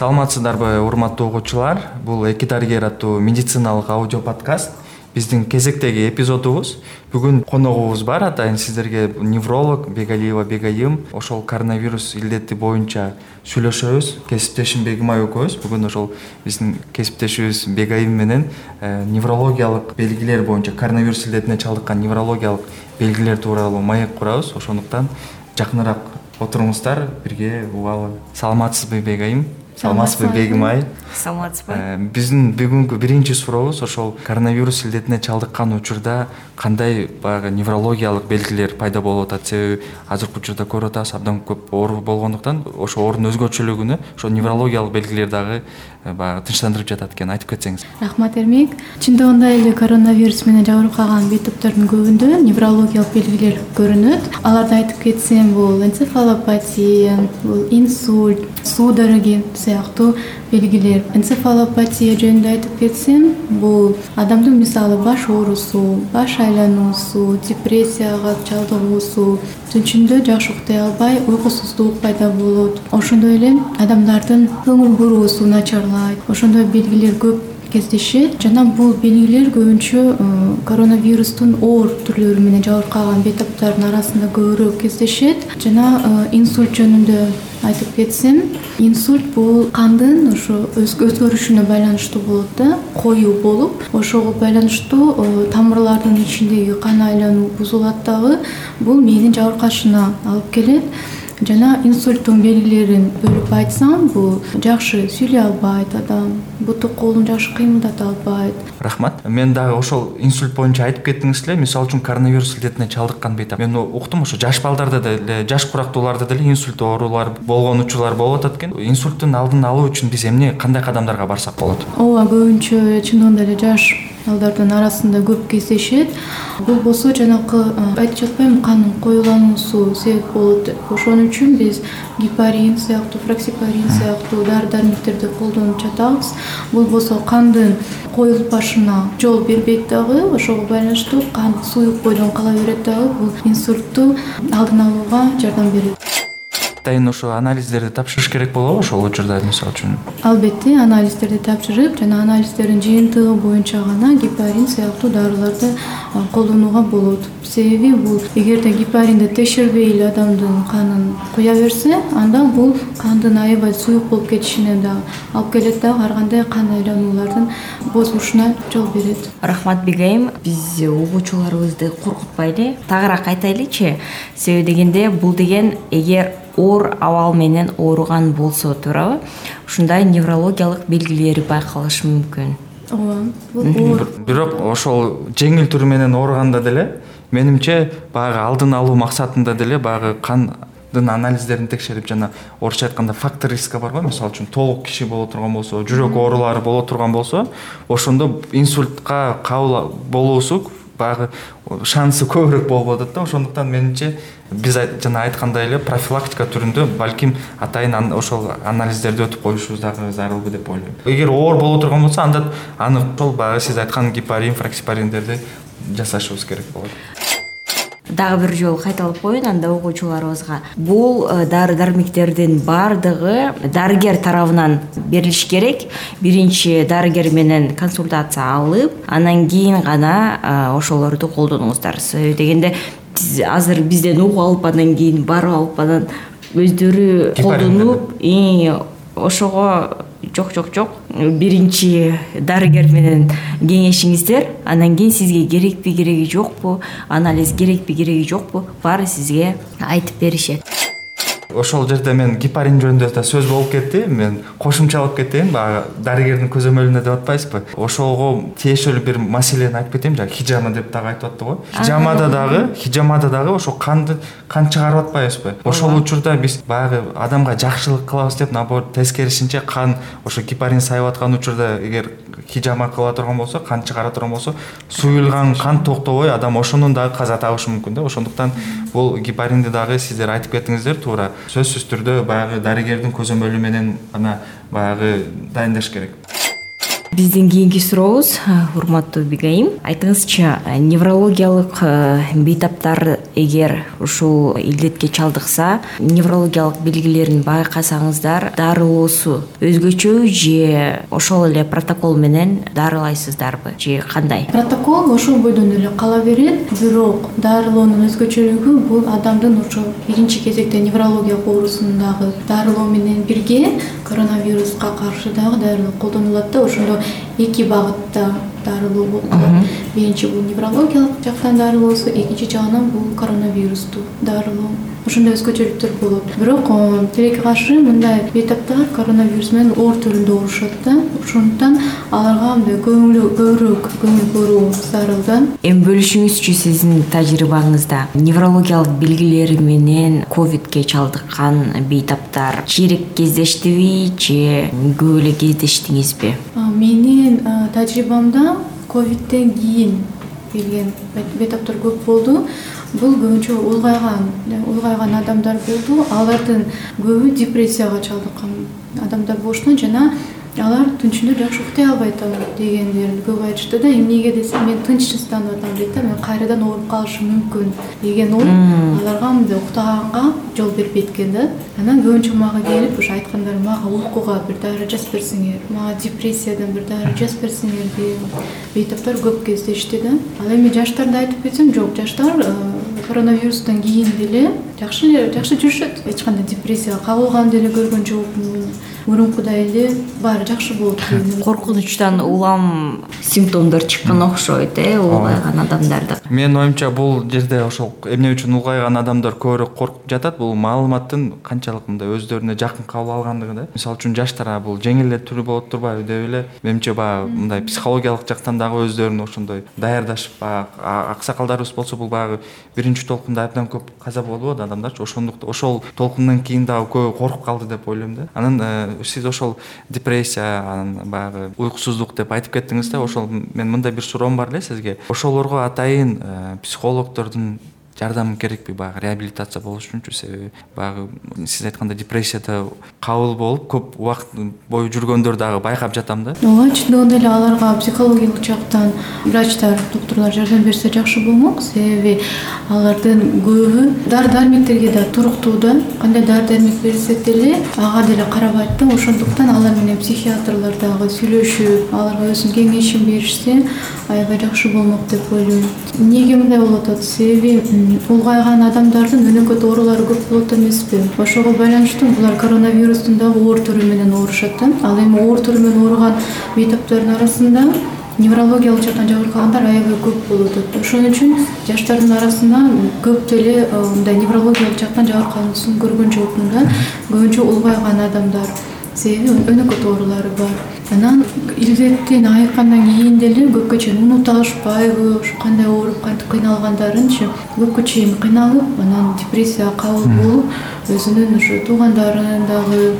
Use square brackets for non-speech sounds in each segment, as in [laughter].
саламатсыздарбы урматтуу угуучулар? Бул эки дарыгер аттуу медициналык аудио подкаст. Биздин кезектеги эпизодубуз. Бүгүн коногубуз бар. Атайын сиздерге невролог бегалиева бегайым ошол коронавирус илдети боюнча сүйлөшөбүз. Кесиптешим бегимай экөөбүз бүгүн ошол биздин кесиптешибиз бегайым менен э, неврологиялык белгилер боюнча коронавирус илдетине чалдыккан неврологиялык белгилер тууралуу маек курабыз. Ошондуктан жакыныраак отуруңуздар бирге угалы саламатсызбы бегайым саламатсызбы бегим айы саламатсызбы биздин бүгүнкү биринчи сурообуз ошол коронавирус илдетине чалдыккан учурда кандай баягы неврологиялык белгилер пайда болуп атат? Себеби азыркы учурда көрүп атабыз абдан көп оору болгондуктан ошол оорунун өзгөчөлүгүнө ошол неврологиялык белгилер дагы баягы тынчтандырып жатат экен. Айтып кетсеңиз. Рахмат эрмек чындыгында эле коронавирус менен жабыркаган бет топтордун көбүндө неврологиялык белгилер көрүнөт. Аларды айтып кетсем бул энцефалопатия бул инсульт судороги сыяктуу белгилер. Энцефалопатия жөнүндө айтып кетсем бул адамдын мисалы баш оорусу баш айлануусу депрессияга чалдыгуусу түнчүндө жакшы уктай албай уйкусуздук пайда болот. Ошондой эле адамдардын көңүл буруусу ошондой белгилер көп кездешет. Жана бул белгилер көбүнчө э, коронавирустун оор түрлөрү менен жабыркаган бет топтордун арасында көбүрөөк кездешет. Жана э, инсульт жөнүндө айтып кетсем инсульт бул кандын ошо өзгөрүшүнө байланыштуу болот да коюу болуп ошого байланыштуу э, тамырлардын ичиндеги кан айлануу бузулат дагы бул мээнин жабыркашына алып келет жана инсульттун белгилерин бөлүп айтсам бул жакшы сүйлөй албайт адам буту колун жакшы кыймылдата албайт. Рахмат. Мен дагы ошол инсульт боюнча айтып кеттиңиз эле мисалы үчүн коронавирус илдетине чалдыккан бейт мен уктум ошо жаш балдарда деле жаш курактууларда деле инсульт оорулар болгон учурлар болуп атат экен. Инсульттун алдын алуу үчүн биз эмне кандай кадамдарга барсак болот? Ооба көбүнчө чындыгында эле жаш балдардын арасында көп кездешет. Бул болсо жанакы айтып жатпаймынбы кандын коюлануусу себеп болот. Ошон үчүн биз гепарин сыяктуу фраксипарин сыяктуу дары дармектерди колдонуп жатабыз. Бул болсо кандын коюлбашына жол бербейт дагы ошого байланыштуу кан суюк бойдон кала берет дагы бул инсультту алдын алууга жардам берет атайын ошо анализдерди тапшырыш керек болобу ошол учурда мисалы үчүн? Албетте анализдерди тапшырып жана анализдердин жыйынтыгы боюнча гана гепарин сыяктуу дарыларды колдонууга болот. Себеби бул эгерде гепаринди текшербей эле адамдын канын куя берсе анда бул кандын аябай суюк болуп кетишине дагы алып келет дагы ар кандай кан айлануулардын бозулушуна жол берет. Рахмат бегайым биз угуучуларыбызды коркутпайлы. Тагыраак айтайлычы себеби дегенде бул деген эгер оор абал менен ооруган болсо туурабы ушундай неврологиялык белгилери байкалышы мүмкүн ооба. Бул оор бирок ошол жеңил түрү менен ооруганда деле менимче баягы алдын алуу максатында деле баягы кандын анализдерин текшерип жана орусча айтканда фактор риска бар го. Мисалы үчүн толук киши боло турган болсо жүрөк оорулары боло турган болсо ошондо инсультка кабыл болуусу баягы шансы көбүрөөк болуп атат да. Ошондуктан менимче биз жана айткандай эле профилактика түрүндө балким атайын ошол анализдерди өтүп коюшубуз дагы зарылбы деп ойлойм. Эгер оор боло турган болсо анда аны ошол баягы сиз айткан гепарин фраксипариндерди жасашыбыз керек болот дагы бир жолу кайталап коеюн анда угуучуларыбызга бул э, дары дармектердин баардыгы дарыгер тарабынан берилиш керек. Биринчи дарыгер менен консультация алып анан кийин гана э, ошолорду колдонуңуздар. Себеби дегенде азыр бизден угуп алып анан кийин барып алып анан өздөрү колдонуп ошого жок жок жок. Биринчи дарыгер менен кеңешиңиздер анан кийин сизге керекпи кереги жокпу анализ керекпи кереги жокпу баары сизге айтып беришет ошол жерде мен гепарин жөнүндө да сөз болуп кетти. Мен кошумчалап кетейин баягы дарыгердин көзөмөлүнө деп атпайсызбы. Ошого тиешелүү бир маселени айтып кетейин. Жана хижама деп дагы айтып атты го. Хижамада дагы хижамада дагы ошо канды кан чыгарып атпайбызбы ошол учурда биз баягы адамга жакшылык кылабыз деп наоборот тескерисинче кан ошо гепарин сайып аткан учурда эгер хижама кыла турган болсо кан чыгара турган болсо суюлган кан токтобой адам ошондон дагы каза табышы мүмкүн да. Ошондуктан бул гепаринди дагы сиздер айтып кеттиңиздер туура сөзсүз түрдө баягы дарыгердин көзөмөлү менен гана баягы дайындаш керек биздин кийинки сурообуз урматтуу бегайым айтыңызчы неврологиялык бейтаптар эгер ушул илдетке чалдыкса неврологиялык белгилерин байкасаңыздар дарылоосу өзгөчөбү же ошол эле протокол менен дарылайсыздарбы же кандай? Протокол ошол бойдон эле кала берет. Бирок дарылоонун өзгөчөлүгү бул адамдын ошо биринчи кезекте неврология оорусун дагы дарылоо менен бирге коронавируска каршы дагы дарылоо колдонулат да ошондо эки багытта дарылоо болуп биринчи бул неврологиялык жактан дарылоосу экинчи жагынан бул коронавирусту дарылоо ошондой өзгөчөлүктөр болот. Бирок тилекке каршы мындай бейтаптар коронавирус менен оор түрүндө оорушат да. Ошондуктан аларга мындай көбүрөөк көңүл буруу зарыл да эми бөлүшүңүзчү сиздин тажрыйбаңызда неврологиялык белгилери менен ковидке чалдыккан бейтаптар жийирээк кездештиби же көп эле кездештиңизби менин тажрыйбамда ковидтен кийин келген бейтаптар көп болду бул көбүнчө улгайган улгайган адамдар болду. Алардын көбү депрессияга чалдыккан адамдар болушунан жана алар түнчүндө жакшы уктай албайт дегендерин. Көп айтышты да эмнеге десе мен тынчсызданып атам дейт да мен кайрадан ооруп калышым мүмкүн деген ой аларга мындай уктаганга жол бербейт экен да. Анан көбүнчө мага келип ошо айткандары мага уйкуга бир дары жазып берсеңер мага депрессиядан бир дары жазып берсеңер деген бейтаптар көп кездешти да. Ал эми жаштарды айтып кетсем жок жаштар э, коронавирустан кийин деле жакшы эле жакшы жүрүшөт. Эч кандай депрессияга кабылганды деле көргөн жокмун мурункудай эле баары жакшы болуп [laughs] коркунучтан улам симптомдор чыккан окшойт э улгайган адамдарда менин оюмча бул жерде ошол эмне үчүн улгайган адамдар көбүрөөк коркуп жатат? Бул маалыматтын канчалык мындай өздөрүнө жакын кабыл алгандыгы да. Мисалы үчүн жаштар бул жеңил эле түрү болот турбайбы деп эле менимче баягы мындай психологиялык жактан дагы өздөрүн ошондой даярдашып баягы аксакалдарыбыз болсо бул баягы биринчи толкунда абдан көп каза болбоду адамдарчы. Ошондуктан ошол толкундан кийин дагы көбү коркуп калды деп ойлойм да. Анан э, сиз ошол депрессия анан баягы уйкусуздук деп айтып кеттиңиз да ошол менин мындай бир суроом бар эле сизге. Ошолорго атайын э, психологдордун жардамы керекпи? Баягы реабилитация болуш үчүнчү себеби баягы сиз айткандай депрессияда кабыл болуп көп убакыт бою жүргөндөр дагы байкап жатам да. Ооба чындыгында эле аларга психологиялык жактан врачтар доктурлар жардам берсе жакшы болмок. Себеби алардын көбү дары дармектерге да туруктуу да кандай дары дармек берилсек деле ага деле карабайт да ошондуктан алар менен психиатрлар дагы сүйлөшүп аларга өзүнүн кеңешин беришсе аябай жакшы болмок деп ойлойм. Эмнеге мындай болуп атат? Себеби улгайган адамдардын өнөкөт оорулары көп болот эмеспи. Ошого байланыштуу булар коронавирустун дагы оор түрү менен оорушат да. Ал эми оор түрү менен ооруган бейтаптардын арасында неврологиялык жактан жабыркагандар аябай көп болуп атат ошон үчүн жаштардын арасынан көп деле э, мындай неврологиялык жактан жабыркануусун көргөн жокмун да. Көбүнчө улгайган адамдар себеби өнөкөт оорулары бар. Анан илдеттен айыккандан кийин деле көпкө чейин унута алышпайбы ошо кандай ооруп кантип кыйналгандарынчы көпкө чейин кыйналып анан депрессияга кабыл болуп өзүнүн ошо туугандарын дагы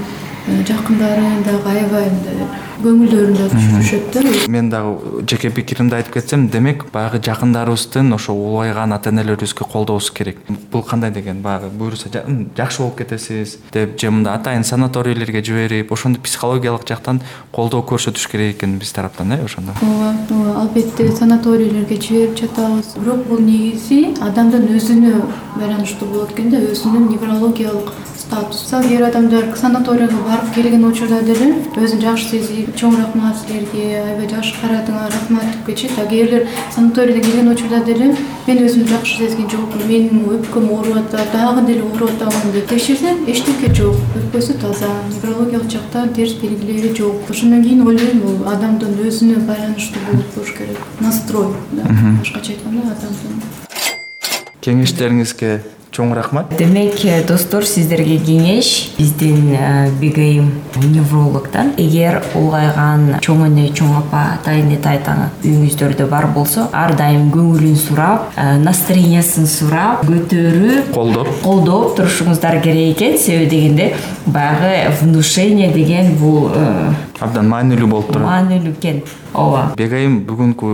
жакындарын дагы аябай мындай көңүлдөрүн да түшүрүшөт да. Мен дагы жеке пикиримди айтып кетсем демек баягы жакындарыбыздын ошо улгайган ата энелерибизге колдообуз керек. Бул кандай деген? Баягы буюрса жакшы болуп кетесиз деп же мындай атайын санаторийлерге жиберип ошондой психологиялык жактан колдоо көрсөтүш керек экен биз тараптан э ошондо? Ооба ооба. Албетте санаторийлерге жиберип жатабыз. Бирок бул негизи адамдын өзүнө байланыштуу болот экен да өзүнүн неврологиялык статусу мисалы кээ бир адамдар санаторияга барып келген учурда деле өзүн жакшы сезип чоң рахмат силерге аябай жакшы карадыңар рахмат деп кетишет а кээ бирлер санаторийден келген учурда деле мен өзүмдү жакшы сезген жокмун менин өпкөм ооруп атат дагы деле ооруп атабын деп текшерсем эчтеке жок өпкөсү таза неврологиялык жактан терс белгилери жок. Ошондон кийин ойлойм бул адамдын өзүнө байланыштуу болуш керек настрой башкача айтканда адамдын кеңештериңизге чоң рахмат. Демек э, достор сиздерге кеңеш биздин э, бегайым неврологдон эгер улгайган чоң эне чоң апа атайын тайтаң үйүңүздөрдө бар болсо ар дайым көңүлүн сурап э, настроениясын сурап көтөрүп колдоп. колдоп турушуңуздар керек экен. Себеби дегенде баягы внушение деген бул абдан маанилүү болуп турат. маанилүү экен. Ооба. Бегайым бүгүнкү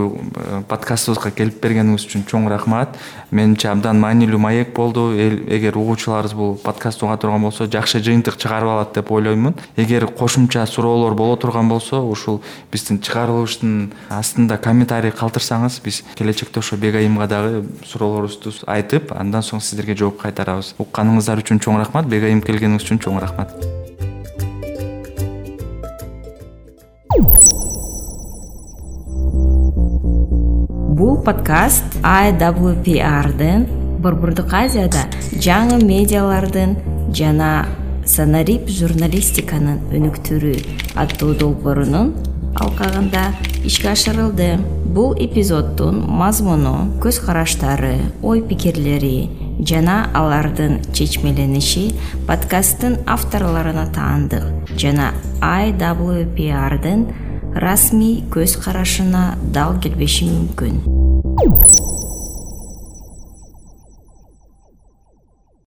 подкастыбызга келип бергениңиз үчүн чоң рахмат. Менимче абдан маанилүү маек болду эгер угуучуларыбыз бул подкастты уга турган болсо жакшы жыйынтык чыгарып алат деп ойлоймун. Эгер кошумча суроолор боло турган болсо ушул биздин чыгарылыштын астында комментарий калтырсаңыз биз келечекте ошо бегайымга дагы суроолорубузду айтып андан соң сиздерге жооп кайтарабыз. Укканыңыздар үчүн чоң рахмат бегайым келгениңиз үчүн чоң рахмат. Бул подкаст iwprдын борбордук азияда жаңы медиалардын жана санарип журналистиканын өнүктүрүү аттуу долбоорунун алкагында ишке ашырылды. Бул эпизоддун мазмуну көз караштары ой пикирлери жана алардын чечмелениши подкасттын авторлоруна таандык жана iwprдын расмий көз карашына дал келбеши мүмкүн